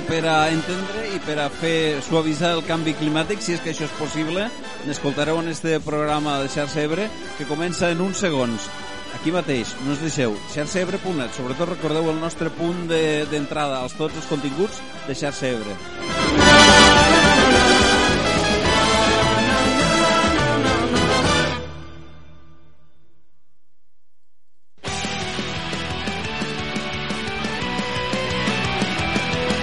Per a entendre i per a fer suavitzar el canvi climàtic, si és que això és possible, n'escoltareu en este programa de Xarxa Ebre, que comença en uns segons. Aquí mateix, no us deixeu, xarxaebre.net. Sobretot recordeu el nostre punt d'entrada de, als tots els continguts de Xarxa Ebre.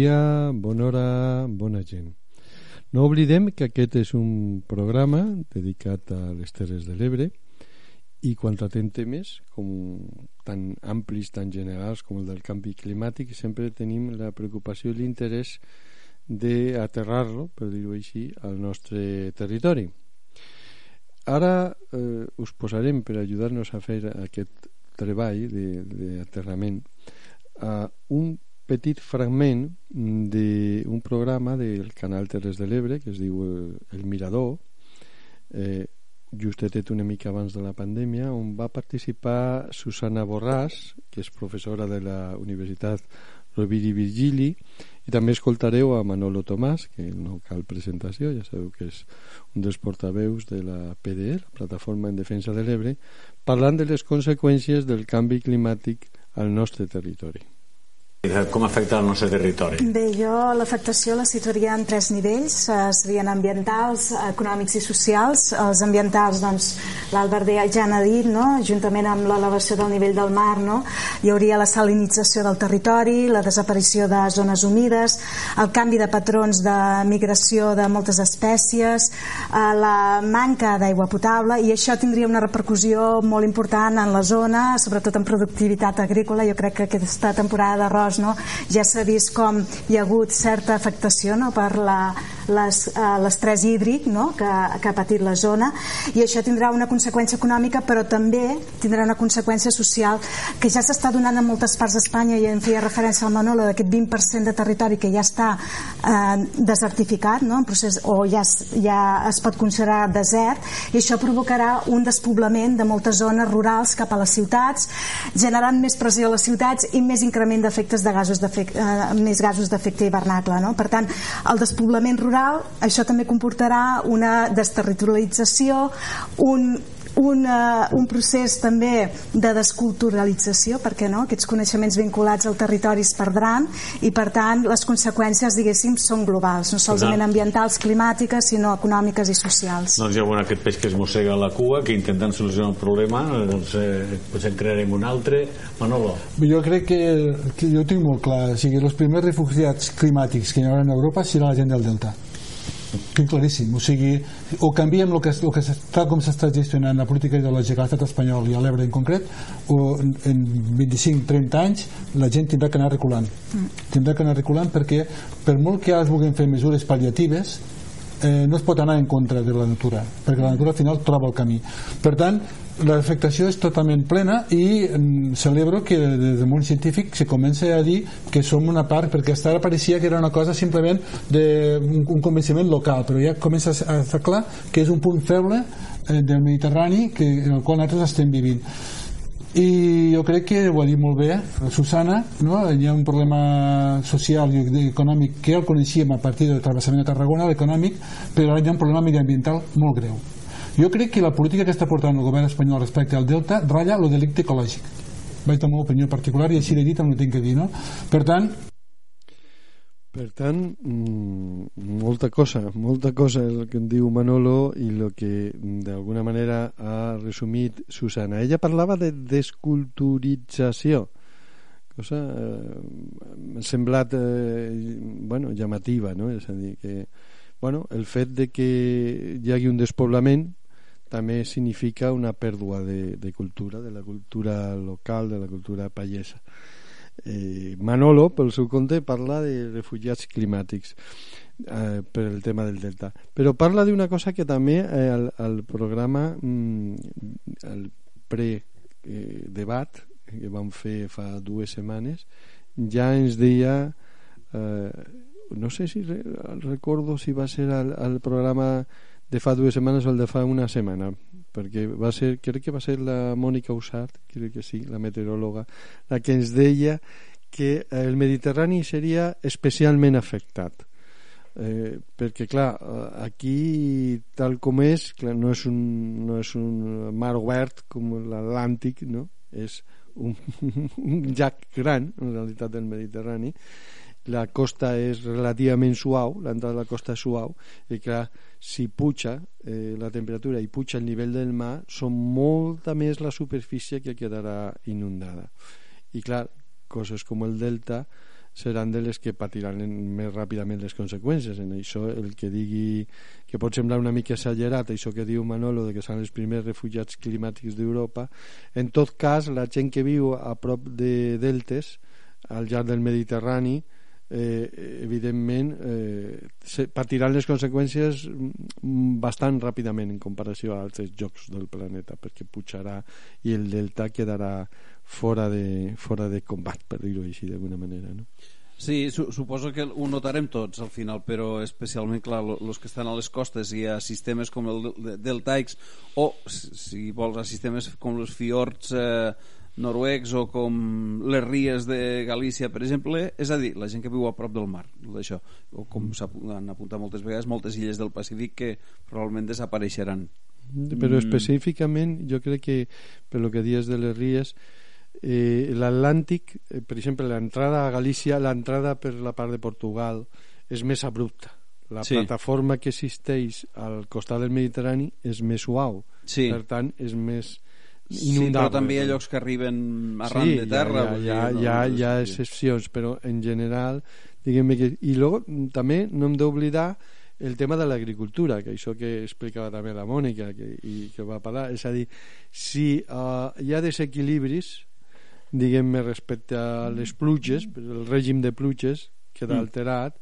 Dia, bona hora, bona gent. No oblidem que aquest és un programa dedicat a les Terres de l'Ebre i quan tratem temes com tan amplis, tan generals com el del canvi climàtic, sempre tenim la preocupació i l'interès d'aterrar-lo, per dir-ho així, al nostre territori. Ara eh, us posarem per ajudar-nos a fer aquest treball d'aterrament a un petit fragment d'un programa del canal Terres de l'Ebre que es diu eh, El Mirador. Eh, justetet una mica abans de la pandèmia on va participar Susana Borràs que és professora de la Universitat Rovira i Virgili i també escoltareu a Manolo Tomàs que no cal presentació, ja sabeu que és un dels portaveus de la PDE la Plataforma en Defensa de l'Ebre parlant de les conseqüències del canvi climàtic al nostre territori com afecta el nostre territori? Bé, jo l'afectació la situaria en tres nivells, eh, serien ambientals, econòmics i socials. Els ambientals, doncs, l'Albert ja n'ha dit, no? juntament amb l'elevació del nivell del mar, no? hi hauria la salinització del territori, la desaparició de zones humides, el canvi de patrons de migració de moltes espècies, eh, la manca d'aigua potable, i això tindria una repercussió molt important en la zona, sobretot en productivitat agrícola. Jo crec que aquesta temporada d'arròs arròs no? ja s'ha vist com hi ha hagut certa afectació no? per l'estrès uh, hídric no? que, que ha patit la zona i això tindrà una conseqüència econòmica però també tindrà una conseqüència social que ja s'està donant en moltes parts d'Espanya i en feia referència al Manolo d'aquest 20% de territori que ja està eh, desertificat no? en procés, o ja, ja es pot considerar desert i això provocarà un despoblament de moltes zones rurals cap a les ciutats generant més pressió a les ciutats i més increment d'efectes de gasos eh, més gasos d'efecte hivernacle. No? Per tant, el despoblament rural, això també comportarà una desterritorialització, un un, uh, un procés també de desculturalització, perquè no? aquests coneixements vinculats al territori es perdran i per tant les conseqüències diguéssim són globals, no solament ambientals, climàtiques, sinó econòmiques i socials. Doncs hi ha bueno, aquest peix que es mossega la cua, que intentant solucionar el problema, doncs eh, potser en crearem un altre. Manolo. Jo crec que, que jo tinc molt clar, o sigui, els primers refugiats climàtics que hi haurà a Europa serà la gent del Delta tinc claríssim, o sigui o canviem el que, el que tal com s'està gestionant la política ideològica a l'estat espanyol i a l'Ebre en concret o en 25-30 anys la gent tindrà que anar reculant. Mm. tindrà que anar reculant perquè per molt que ara es vulguin fer mesures pal·liatives eh, no es pot anar en contra de la natura perquè la natura al final troba el camí. Per tant l'afectació és totalment plena i mm, celebro que des del món científic se comença a dir que som una part, perquè fins ara pareixia que era una cosa simplement d'un un convenciment local, però ja comença a estar clar que és un punt feble eh, del Mediterrani que, en el qual nosaltres estem vivint i jo crec que ho ha dit molt bé Susana, no? hi ha un problema social i econòmic que el coneixíem a partir del travessament de Tarragona, l'econòmic però ara hi ha un problema mediambiental molt greu Jo crec que la política que està portant el govern espanyol respecte al Delta ratlla lo delicte ecològic. Vaig la meva opinió particular i així l'he dit, no tinc que dir, no? Per tant, per tant, mm, molta cosa, molta cosa el que em diu Manolo i el que d'alguna manera ha resumit Susana. Ella parlava de desculturització, cosa eh, m'ha semblat eh, bueno, llamativa, no? És a dir, que bueno, el fet de que hi hagi un despoblament també significa una pèrdua de, de cultura, de la cultura local, de la cultura pallesa. Eh, Manolo, pel seu compte, parla de refugiats climàtics eh, per el tema del delta. Però parla d'una cosa que també eh, al, al programa, mm, el pre-debat que vam fer fa dues setmanes, ja ens deia... Eh, no sé si recordo si va ser al, al programa de fa dues setmanes o el de fa una setmana perquè va ser, crec que va ser la Mònica Usart, crec que sí, la meteoròloga, la que ens deia que el Mediterrani seria especialment afectat. Eh, perquè clar, aquí tal com és, clar, no és un, no és un mar obert com l'Atlàntic, no? és un, un llac gran en realitat del Mediterrani la costa és relativament suau, l'entrada de la costa és suau, i clar, si puja eh, la temperatura i puja el nivell del mar, són molta més la superfície que quedarà inundada. I clar, coses com el delta seran de les que patiran més ràpidament les conseqüències. En això, el que digui que pot semblar una mica exagerat, això que diu Manolo, de que són els primers refugiats climàtics d'Europa, en tot cas, la gent que viu a prop de deltes, al llarg del Mediterrani, eh, evidentment eh, patiran les conseqüències mm, bastant ràpidament en comparació a altres jocs del planeta perquè pujarà i el delta quedarà fora de, fora de combat per dir-ho així d'alguna manera no? Sí, su suposo que ho notarem tots al final, però especialment, clar, els que estan a les costes i a sistemes com el deltaics o, si vols, a sistemes com els fiords eh, noruecs o com les ries de Galícia, per exemple, és a dir, la gent que viu a prop del mar, d'això, o com s'han apuntat moltes vegades, moltes illes del Pacífic que probablement desapareixeran. Però mm. específicament, jo crec que, per lo que dies de les ries, eh, l'Atlàntic, eh, per exemple, l'entrada a Galícia, l'entrada per la part de Portugal és més abrupta. La sí. plataforma que existeix al costat del Mediterrani és més suau. Sí. Per tant, és més inundable. Sí, però també hi ha llocs que arriben arran sí, de terra. Sí, hi ha, hi ha, hi ha, hi ha excepcions, però en general, diguem que... I logo, també no hem d'oblidar el tema de l'agricultura, que això que explicava també la Mònica que, i que va parlar, és a dir, si uh, hi ha desequilibris, diguem-ne, respecte a les pluges, el règim de pluges queda mm. alterat,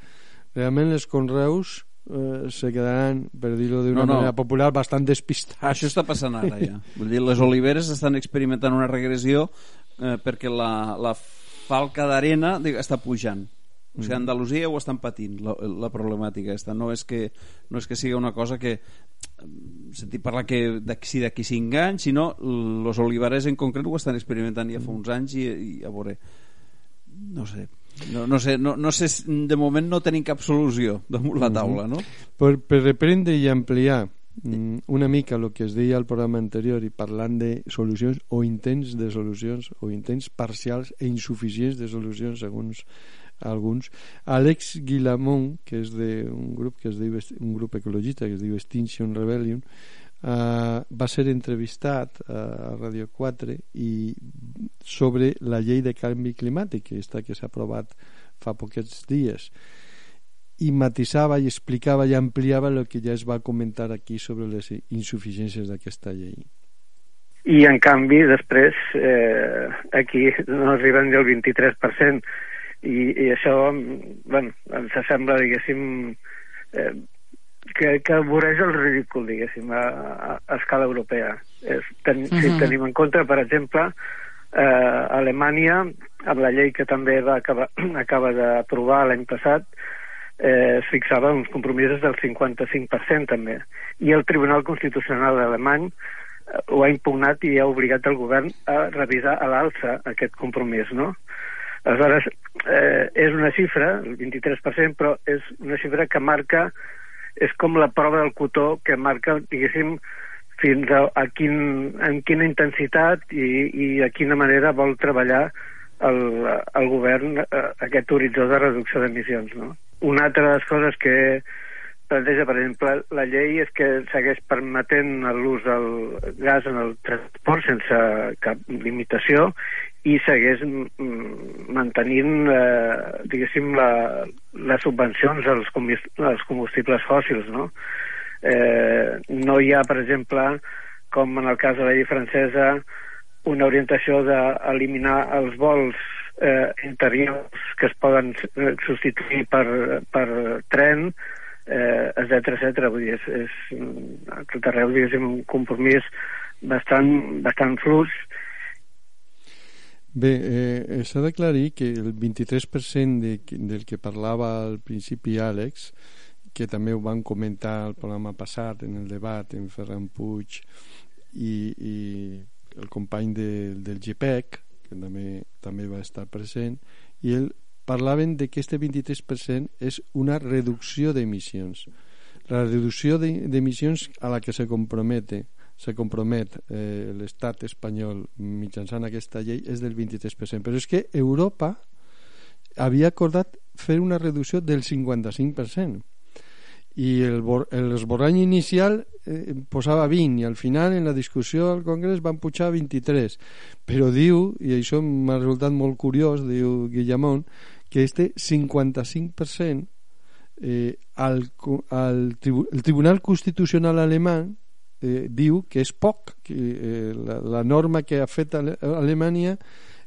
realment els conreus eh, se quedaran, per dir-ho d'una no, no. manera popular, bastant despistats. Això està passant ara ja. Vull dir, les oliveres estan experimentant una regressió eh, perquè la, la falca d'arena està pujant. O sigui, mm. Andalusia ho estan patint, la, la problemàtica aquesta. No és que, no és que sigui una cosa que sentir parlar que si d'aquí 5 anys, sinó els olivares en concret ho estan experimentant ja fa uns anys i, i a veure no sé, no, no, sé, no, no sé, de moment no tenim cap solució damunt la taula, no? Per, per reprendre i ampliar mm, una mica el que es deia al programa anterior i parlant de solucions o intents de solucions o intents parcials e insuficients de solucions segons alguns Alex Guilamont que és d'un grup que es diu un grup ecologista que es diu Extinction Rebellion Uh, va ser entrevistat uh, a Radio 4 i sobre la llei de canvi climàtic aquesta que s'ha aprovat fa poquets dies. I matisava i explicava i ampliava el que ja es va comentar aquí sobre les insuficiències d'aquesta llei. I en canvi després eh, aquí no arriben ni el 23% i, i això bueno, ens sembla diguéssim eh, que, que voreix el ridícul, diguéssim, a, a, a escala europea. És, ten, uh -huh. Si tenim en compte, per exemple, eh, Alemanya, amb la llei que també va acabar, acaba d'aprovar l'any passat, eh, es fixava uns compromisos del 55% també. I el Tribunal Constitucional alemany eh, ho ha impugnat i ha obligat el govern a revisar a l'alça aquest compromís, no? Aleshores, eh, és una xifra, el 23%, però és una xifra que marca és com la prova del cotó que marca, diguéssim, fins a, a quin, en quina intensitat i, i a quina manera vol treballar el, el govern eh, aquest horitzó de reducció d'emissions. No? Una altra de les coses que planteja, per exemple, la llei és que segueix permetent l'ús del gas en el transport sense cap limitació i segueix mantenint, eh, diguéssim, la, les subvencions als, als combustibles fòssils, no? Eh, no hi ha, per exemple, com en el cas de la llei francesa, una orientació d'eliminar els vols eh, interiors que es poden eh, substituir per, per tren, eh, etc etc. Vull dir, és, és a tot arreu, diguéssim, un compromís bastant, bastant fluix. Bé, eh, s'ha d'aclarir que el 23% de, del que parlava al principi Àlex, que també ho van comentar al programa passat, en el debat, en Ferran Puig i, i el company de, del GPEC, que també, també va estar present, i el parlaven de que este 23% és una reducció d'emissions. La reducció d'emissions a la que se compromete se compromet eh, l'estat espanyol mitjançant aquesta llei és del 23%. Però és que Europa havia acordat fer una reducció del 55% i l'esborrany inicial eh, posava 20 i al final en la discussió al Congrés van pujar 23 però diu, i això m'ha resultat molt curiós diu Guillamón que este 55% eh, al, al el Tribunal Constitucional alemany eh, diu que és poc que eh, la, la norma que ha fet Ale Alemanya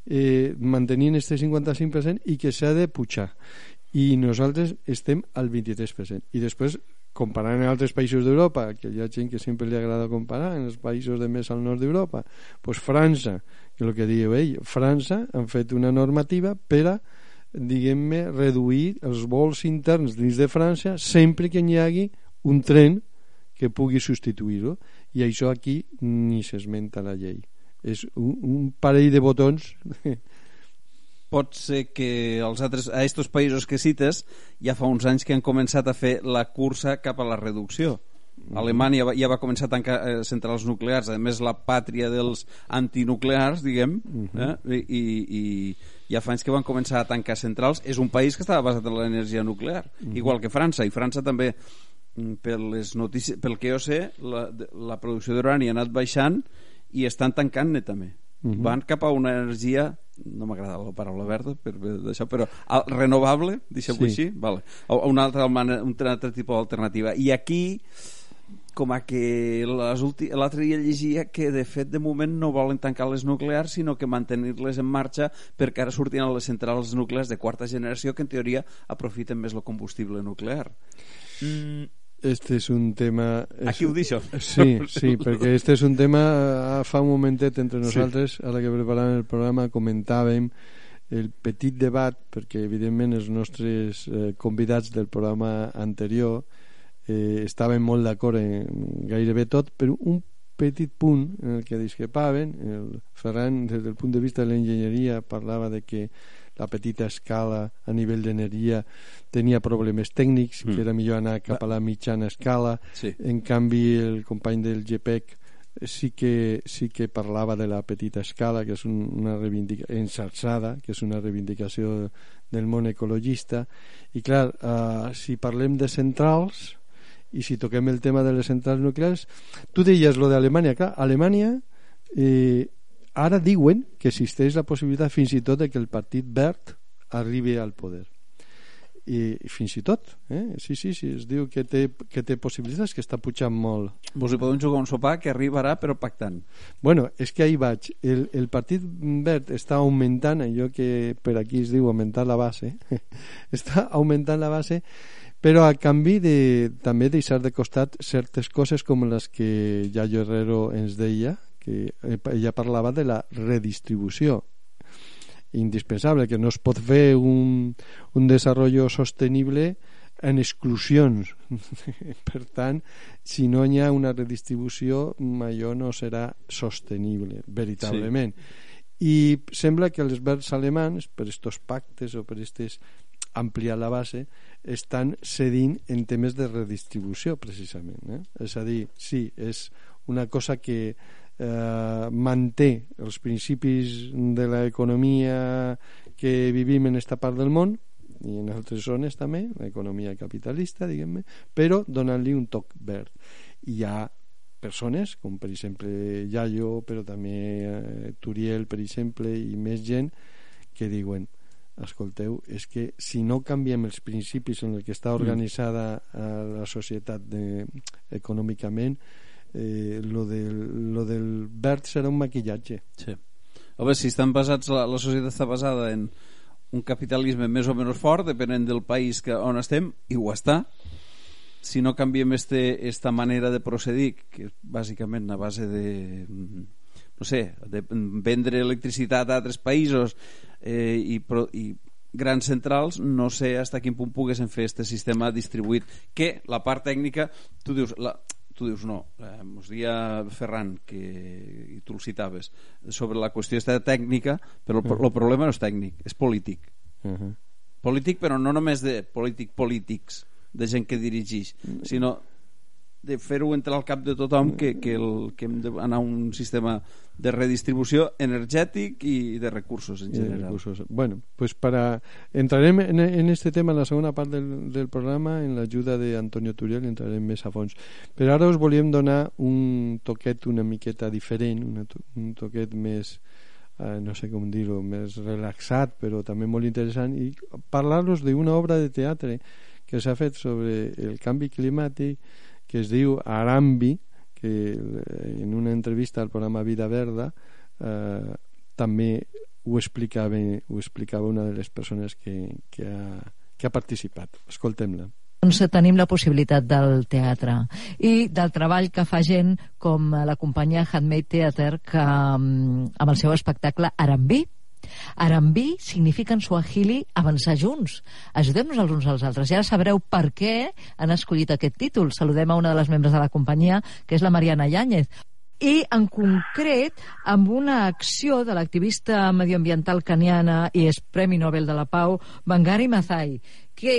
eh, mantenint este 55% i que s'ha de pujar. I nosaltres estem al 23% i després comparant amb altres països d'Europa que hi ha gent que sempre li agrada comparar en els països de més al nord d'Europa pues França, que el que diu ell França han fet una normativa per a diguem-ne, reduir els vols interns dins de França sempre que hi hagi un tren que pugui substituir-ho i això aquí ni s'esmenta la llei és un, un parell de botons pot ser que els altres, a aquests països que cites ja fa uns anys que han començat a fer la cursa cap a la reducció mm. Alemanya ja va començar a tancar eh, centrals nuclears, a més la pàtria dels antinuclears, diguem, mm -hmm. eh? I, i, ja fa anys que van començar a tancar centrals és un país que estava basat en l'energia nuclear mm -hmm. igual que França, i França també per les notícies, pel que jo sé la, la producció d'urani ha anat baixant i estan tancant netament mm -hmm. van cap a una energia no m'agrada la paraula verda per, això, però al, renovable, deixem-ho sí. així vale. una altra, un altre tipus d'alternativa i aquí com a que l'altre dia llegia que de fet de moment no volen tancar les nuclears sinó que mantenir-les en marxa perquè ara sortien les centrals nuclears de quarta generació que en teoria aprofiten més el combustible nuclear mm. Este és un tema... Aquí ho deixo. Sí, sí, perquè este és un tema... Ah, fa un momentet entre nosaltres, sí. a la que preparàvem el programa, comentàvem el petit debat, perquè evidentment els nostres eh, convidats del programa anterior eh, estaven molt d'acord en gairebé tot, però un petit punt en el que discrepaven, el Ferran, des del punt de vista de l'enginyeria, parlava de que la petita escala a nivell d'energia tenia problemes tècnics, mm. que era millor anar cap a la mitjana escala. Sí. En canvi, el company del GPEC sí que, sí que parlava de la petita escala, que és un, una reivindicació ensalçada, que és una reivindicació del món ecologista. I clar, eh, si parlem de centrals, i si toquem el tema de les centrals nuclears tu deies lo d'Alemanya clar, Alemanya eh, ara diuen que existeix la possibilitat fins i tot de que el partit verd arribi al poder. I fins i tot eh? sí, sí, sí, es diu que té, que té possibilitats que està pujant molt. Vos hi podem jugar un sopar que arribarà però pactant. Bueno, és que ahí vaig. El, el partit verd està augmentant allò que per aquí es diu augmentar la base està augmentant la base però a canvi de també deixar de costat certes coses com les que Yayo Herrero ens deia que ella parlava de la redistribució indispensable, que no es pot fer un, un desenvolupament sostenible en exclusions. per tant, si no hi ha una redistribució, allò no serà sostenible, veritablement. Sí. I sembla que els verds alemans, per estos pactes o per estes ampliar la base, estan cedint en temes de redistribució, precisament. Eh? És a dir, sí, és una cosa que eh, manté els principis de l'economia que vivim en esta part del món i en altres zones també, l'economia capitalista, diguem-ne, però donant-li un toc verd. Hi ha persones, com per exemple Yayo, però també eh, Turiel, per exemple, i més gent, que diuen escolteu, és que si no canviem els principis en el que està mm. organitzada mm. la societat de, econòmicament, eh, lo, del, lo del verd serà un maquillatge. Sí. A veure, si estan basats, la, la societat està basada en un capitalisme més o menys fort, depenent del país que, on estem, i ho està, si no canviem este, esta manera de procedir, que és bàsicament a base de no sé, de vendre electricitat a altres països eh, i, pro, i grans centrals, no sé fins a quin punt poguessin fer aquest sistema distribuït, que la part tècnica, tu dius, la, tu dius no, eh, mos dia Ferran que, i tu el citaves sobre la qüestió esta tècnica però el, uh -huh. el problema no és tècnic, és polític uh -huh. polític però no només de polític polítics de gent que dirigeix, sinó de fer-ho entrar al cap de tothom que, que, el, que hem d'anar a un sistema de redistribució energètic i de recursos en general. Recursos. Bueno, pues para entrarem en, en este tema en la segona part del, del programa en l'ajuda d'Antonio Turiel entrarem més a fons. Però ara us volíem donar un toquet una miqueta diferent, una, un toquet més eh, no sé com dir-ho, més relaxat però també molt interessant i parlar-los d'una obra de teatre que s'ha fet sobre el canvi climàtic que es diu Arambi que eh, en una entrevista al programa Vida Verda eh, també ho explicava, ho explicava una de les persones que, que, ha, que ha participat. Escoltem-la doncs tenim la possibilitat del teatre i del treball que fa gent com la companyia Handmade Theater que mm, amb el seu espectacle Arambí Arambí significa en suahili avançar junts. Ajudem-nos els uns als altres. Ara sabreu per què han escollit aquest títol. Saludem a una de les membres de la companyia, que és la Mariana Yáñez i en concret amb una acció de l'activista medioambiental caniana i és Premi Nobel de la Pau, Bangari Mazai. Què,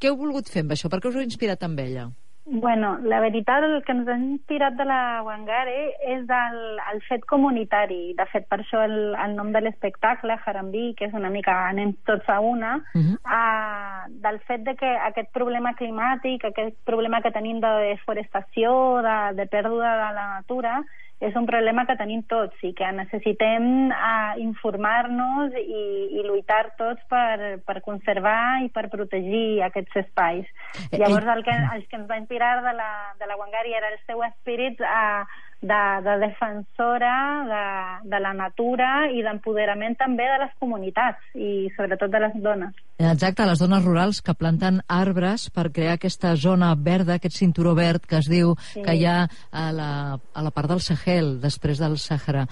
què heu volgut fer amb això? Per què us heu inspirat amb ella? Bueno, la veritat, el que ens ha inspirat de la Wangare és el, el fet comunitari. De fet, per això el, el nom de l'espectacle, Harambí, que és una mica anem tots a una, uh -huh. uh, del fet de que aquest problema climàtic, aquest problema que tenim de deforestació, de, de pèrdua de la natura, és un problema que tenim tots i que necessitem uh, informar-nos i, i lluitar tots per, per conservar i per protegir aquests espais. Eh, Llavors, el que, el que ens va inspirar de la, de la Wangari era el seu espírit uh, de, de defensora de, de la natura i d'empoderament també de les comunitats i sobretot de les dones. Exacte, les dones rurals que planten arbres per crear aquesta zona verda, aquest cinturó verd que es diu sí. que hi ha a la, a la part del Sahel, després del Sàhara.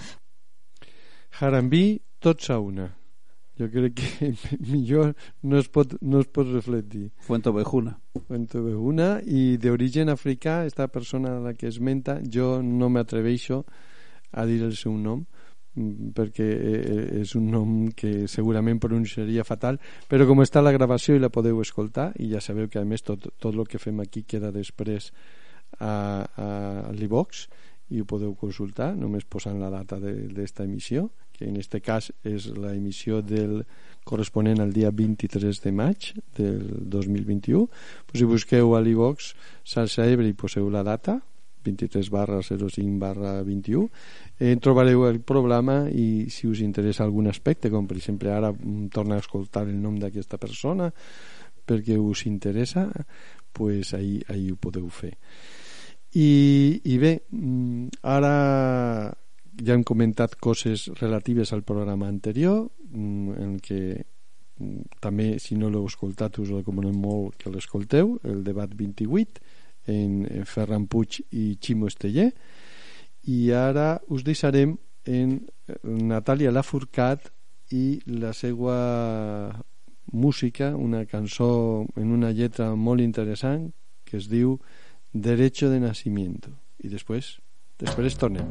Harambí, tots a una. Jo crec que millor no es pot, no es pot reflectir. Fuente Ovejuna. Fuente Ovejuna i d'origen africà, esta persona a la que esmenta, jo no m'atreveixo a dir el seu nom mm, perquè eh, eh, és un nom que segurament pronunciaria fatal però com està la gravació i la podeu escoltar i ja sabeu que a més tot, tot el que fem aquí queda després a, a l'e-box i ho podeu consultar només posant la data d'esta emissió que en este cas és la emissió del corresponent al dia 23 de maig del 2021 pues si busqueu a l'e-box Salsa Ebre i poseu la data 23 barra 05 barra 21 eh, trobareu el programa i si us interessa algun aspecte com per exemple ara mm, torna a escoltar el nom d'aquesta persona perquè us interessa pues ahí, ahí ho podeu fer. I, i bé mm, ara ja hem comentat coses relatives al programa anterior mm, en què mm, també si no l'heu escoltat us recomanem molt que l'escolteu el debat 28 en Ferran Puig i Ximo Esteller i ara us deixarem en Natàlia Lafourcat i la seva música, una cançó en una lletra molt interessant que es diu Derecho de Nacimiento i després, després tornem.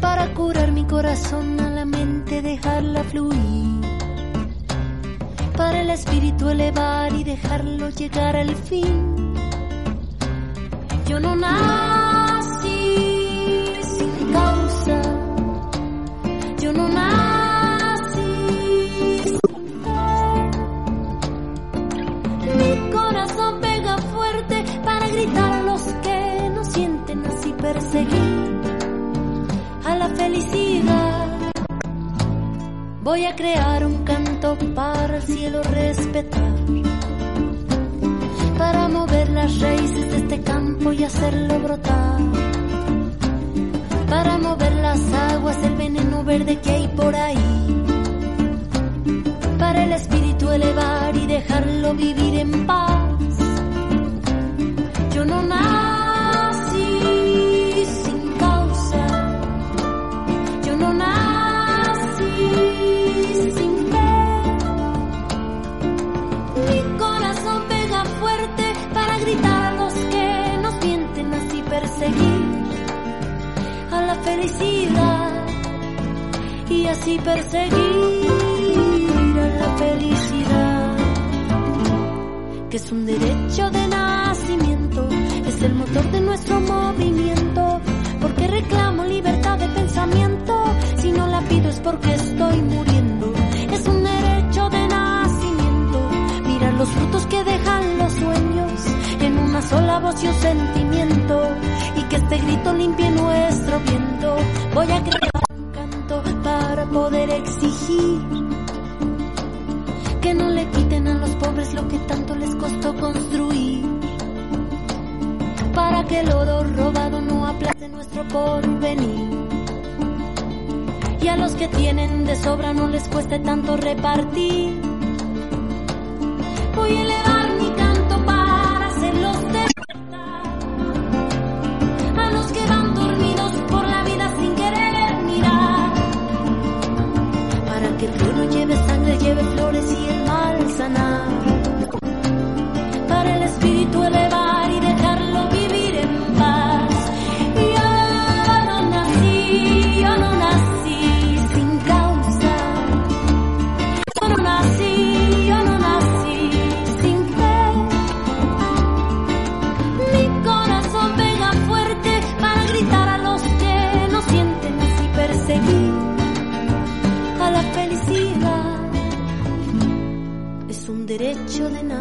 Para curar mi corazón a la mente, dejarla fluir. Para el espíritu elevar y dejarlo llegar al fin. Yo no Voy a crear un canto para el cielo respetar. Para mover las raíces de este campo y hacerlo brotar. Para mover las aguas del veneno verde que hay por ahí. Para el espíritu elevar y dejarlo vivir en paz. Yo no nací felicidad y así perseguir a la felicidad que es un derecho de nacimiento, es el motor de nuestro movimiento, porque reclamo libertad de pensamiento, si no la pido es porque estoy muriendo, es un derecho de nacimiento, mirar los frutos que dejan los sueños, en una sola voz y un sentimiento, este grito limpie nuestro viento, voy a crear un canto para poder exigir que no le quiten a los pobres lo que tanto les costó construir. Para que el oro robado no aplaste nuestro porvenir. Y a los que tienen de sobra no les cueste tanto repartir. Voy a elevar flores y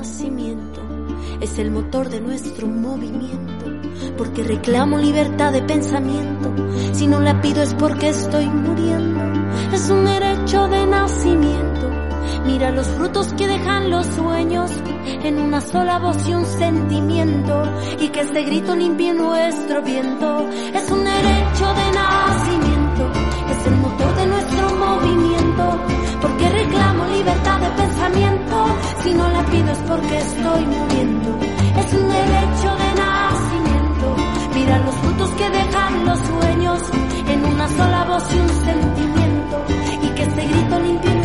nacimiento, es el motor de nuestro movimiento, porque reclamo libertad de pensamiento, si no la pido es porque estoy muriendo, es un derecho de nacimiento. Mira los frutos que dejan los sueños en una sola voz y un sentimiento y que este grito limpie nuestro viento. Es un derecho de nacimiento, es el motor de nuestro movimiento, porque reclamo libertad de pensamiento. Si no la pido es porque estoy muriendo. Es un derecho de nacimiento. Mira los frutos que dejan los sueños en una sola voz y un sentimiento y que este grito limpie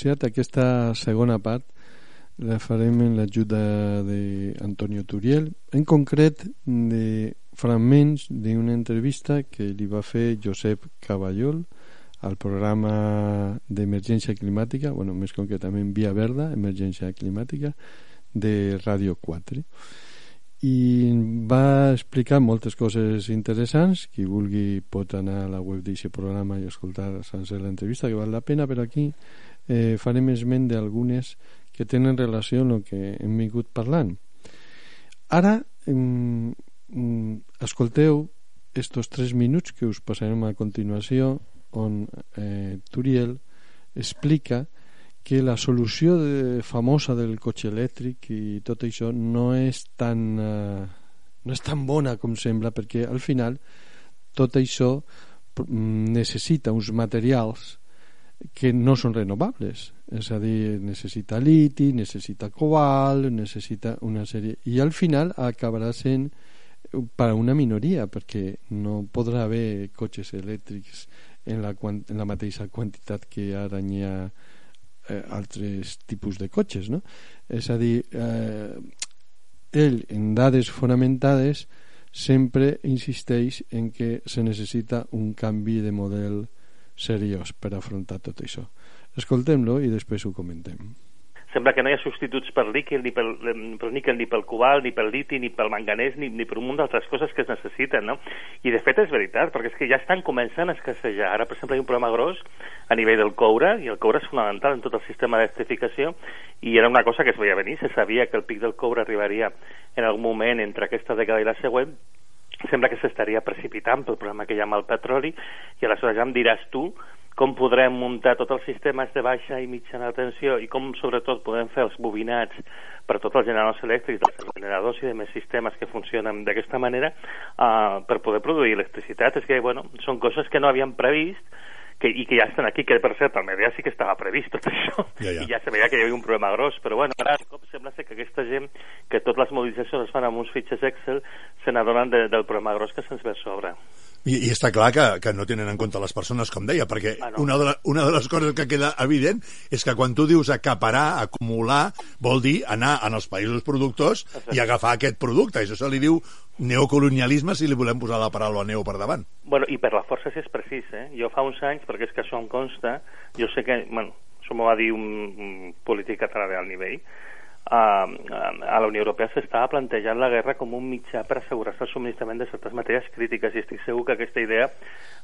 anunciat, aquesta segona part la farem en l'ajuda d'Antonio Turiel, en concret de fragments d'una entrevista que li va fer Josep Caballol al programa d'emergència climàtica, bueno, més concretament Via Verda, emergència climàtica, de Ràdio 4 i va explicar moltes coses interessants qui vulgui pot anar a la web d'aquest programa i escoltar sencer l'entrevista que val la pena però aquí eh, farem esment d'algunes que tenen relació amb el que hem vingut parlant. Ara mm, mm, escolteu estos tres minuts que us passarem a continuació on eh, Turiel explica que la solució de, famosa del cotxe elèctric i tot això no és tan eh, no és tan bona com sembla perquè al final tot això necessita uns materials que no són renovables és a dir, necessita liti necessita cobalt necessita una sèrie i al final acabarà sent per a una minoria perquè no podrà haver cotxes elèctrics en la, en la mateixa quantitat que ara n'hi ha eh, altres tipus de cotxes no? és a dir eh, ell en dades fonamentades sempre insisteix en que se necessita un canvi de model seriós per afrontar tot això escoltem-lo i després ho comentem sembla que no hi ha substituts per líquid, ni pel, per níquel, ni pel cobalt, ni pel liti, ni pel manganès, ni, ni per un munt d'altres coses que es necessiten, no? I de fet és veritat, perquè és que ja estan començant a escassejar. Ara, per exemple, hi ha un problema gros a nivell del coure, i el coure és fonamental en tot el sistema d'electrificació, i era una cosa que es veia venir, se sabia que el pic del coure arribaria en algun moment entre aquesta dècada i la següent, sembla que s'estaria precipitant pel problema que hi ha amb el petroli, i aleshores ja em diràs tu com podrem muntar tots els sistemes de baixa i mitjana tensió i com sobretot podem fer els bobinats per tots els generadors elèctrics, els generadors i demés sistemes que funcionen d'aquesta manera uh, per poder produir electricitat. És que, bueno, són coses que no havíem previst que, i que ja estan aquí, que per cert, al Medea sí que estava previst tot això, ja, ja. i ja se veia que hi havia un problema gros, però bueno, ara cop sembla ser que aquesta gent, que totes les mobilitzacions es fan amb uns fitxes Excel, se n'adonen de, del problema gros que se'ns ve a sobre. I, I està clar que, que no tenen en compte les persones, com deia, perquè ah, no. una, de la, una de les coses que queda evident és que quan tu dius acaparar, acumular, vol dir anar en els països productors i agafar aquest producte. Això se li diu neocolonialisme si li volem posar la paraula neo per davant. Bueno, i per la força si és precís, eh? Jo fa uns anys, perquè és que això em consta, jo sé que, bueno, això m'ho va dir un, un polític català d'alt nivell, a, a la Unió Europea s'estava plantejant la guerra com un mitjà per assegurar-se el subministrament de certes matèries crítiques i estic segur que aquesta idea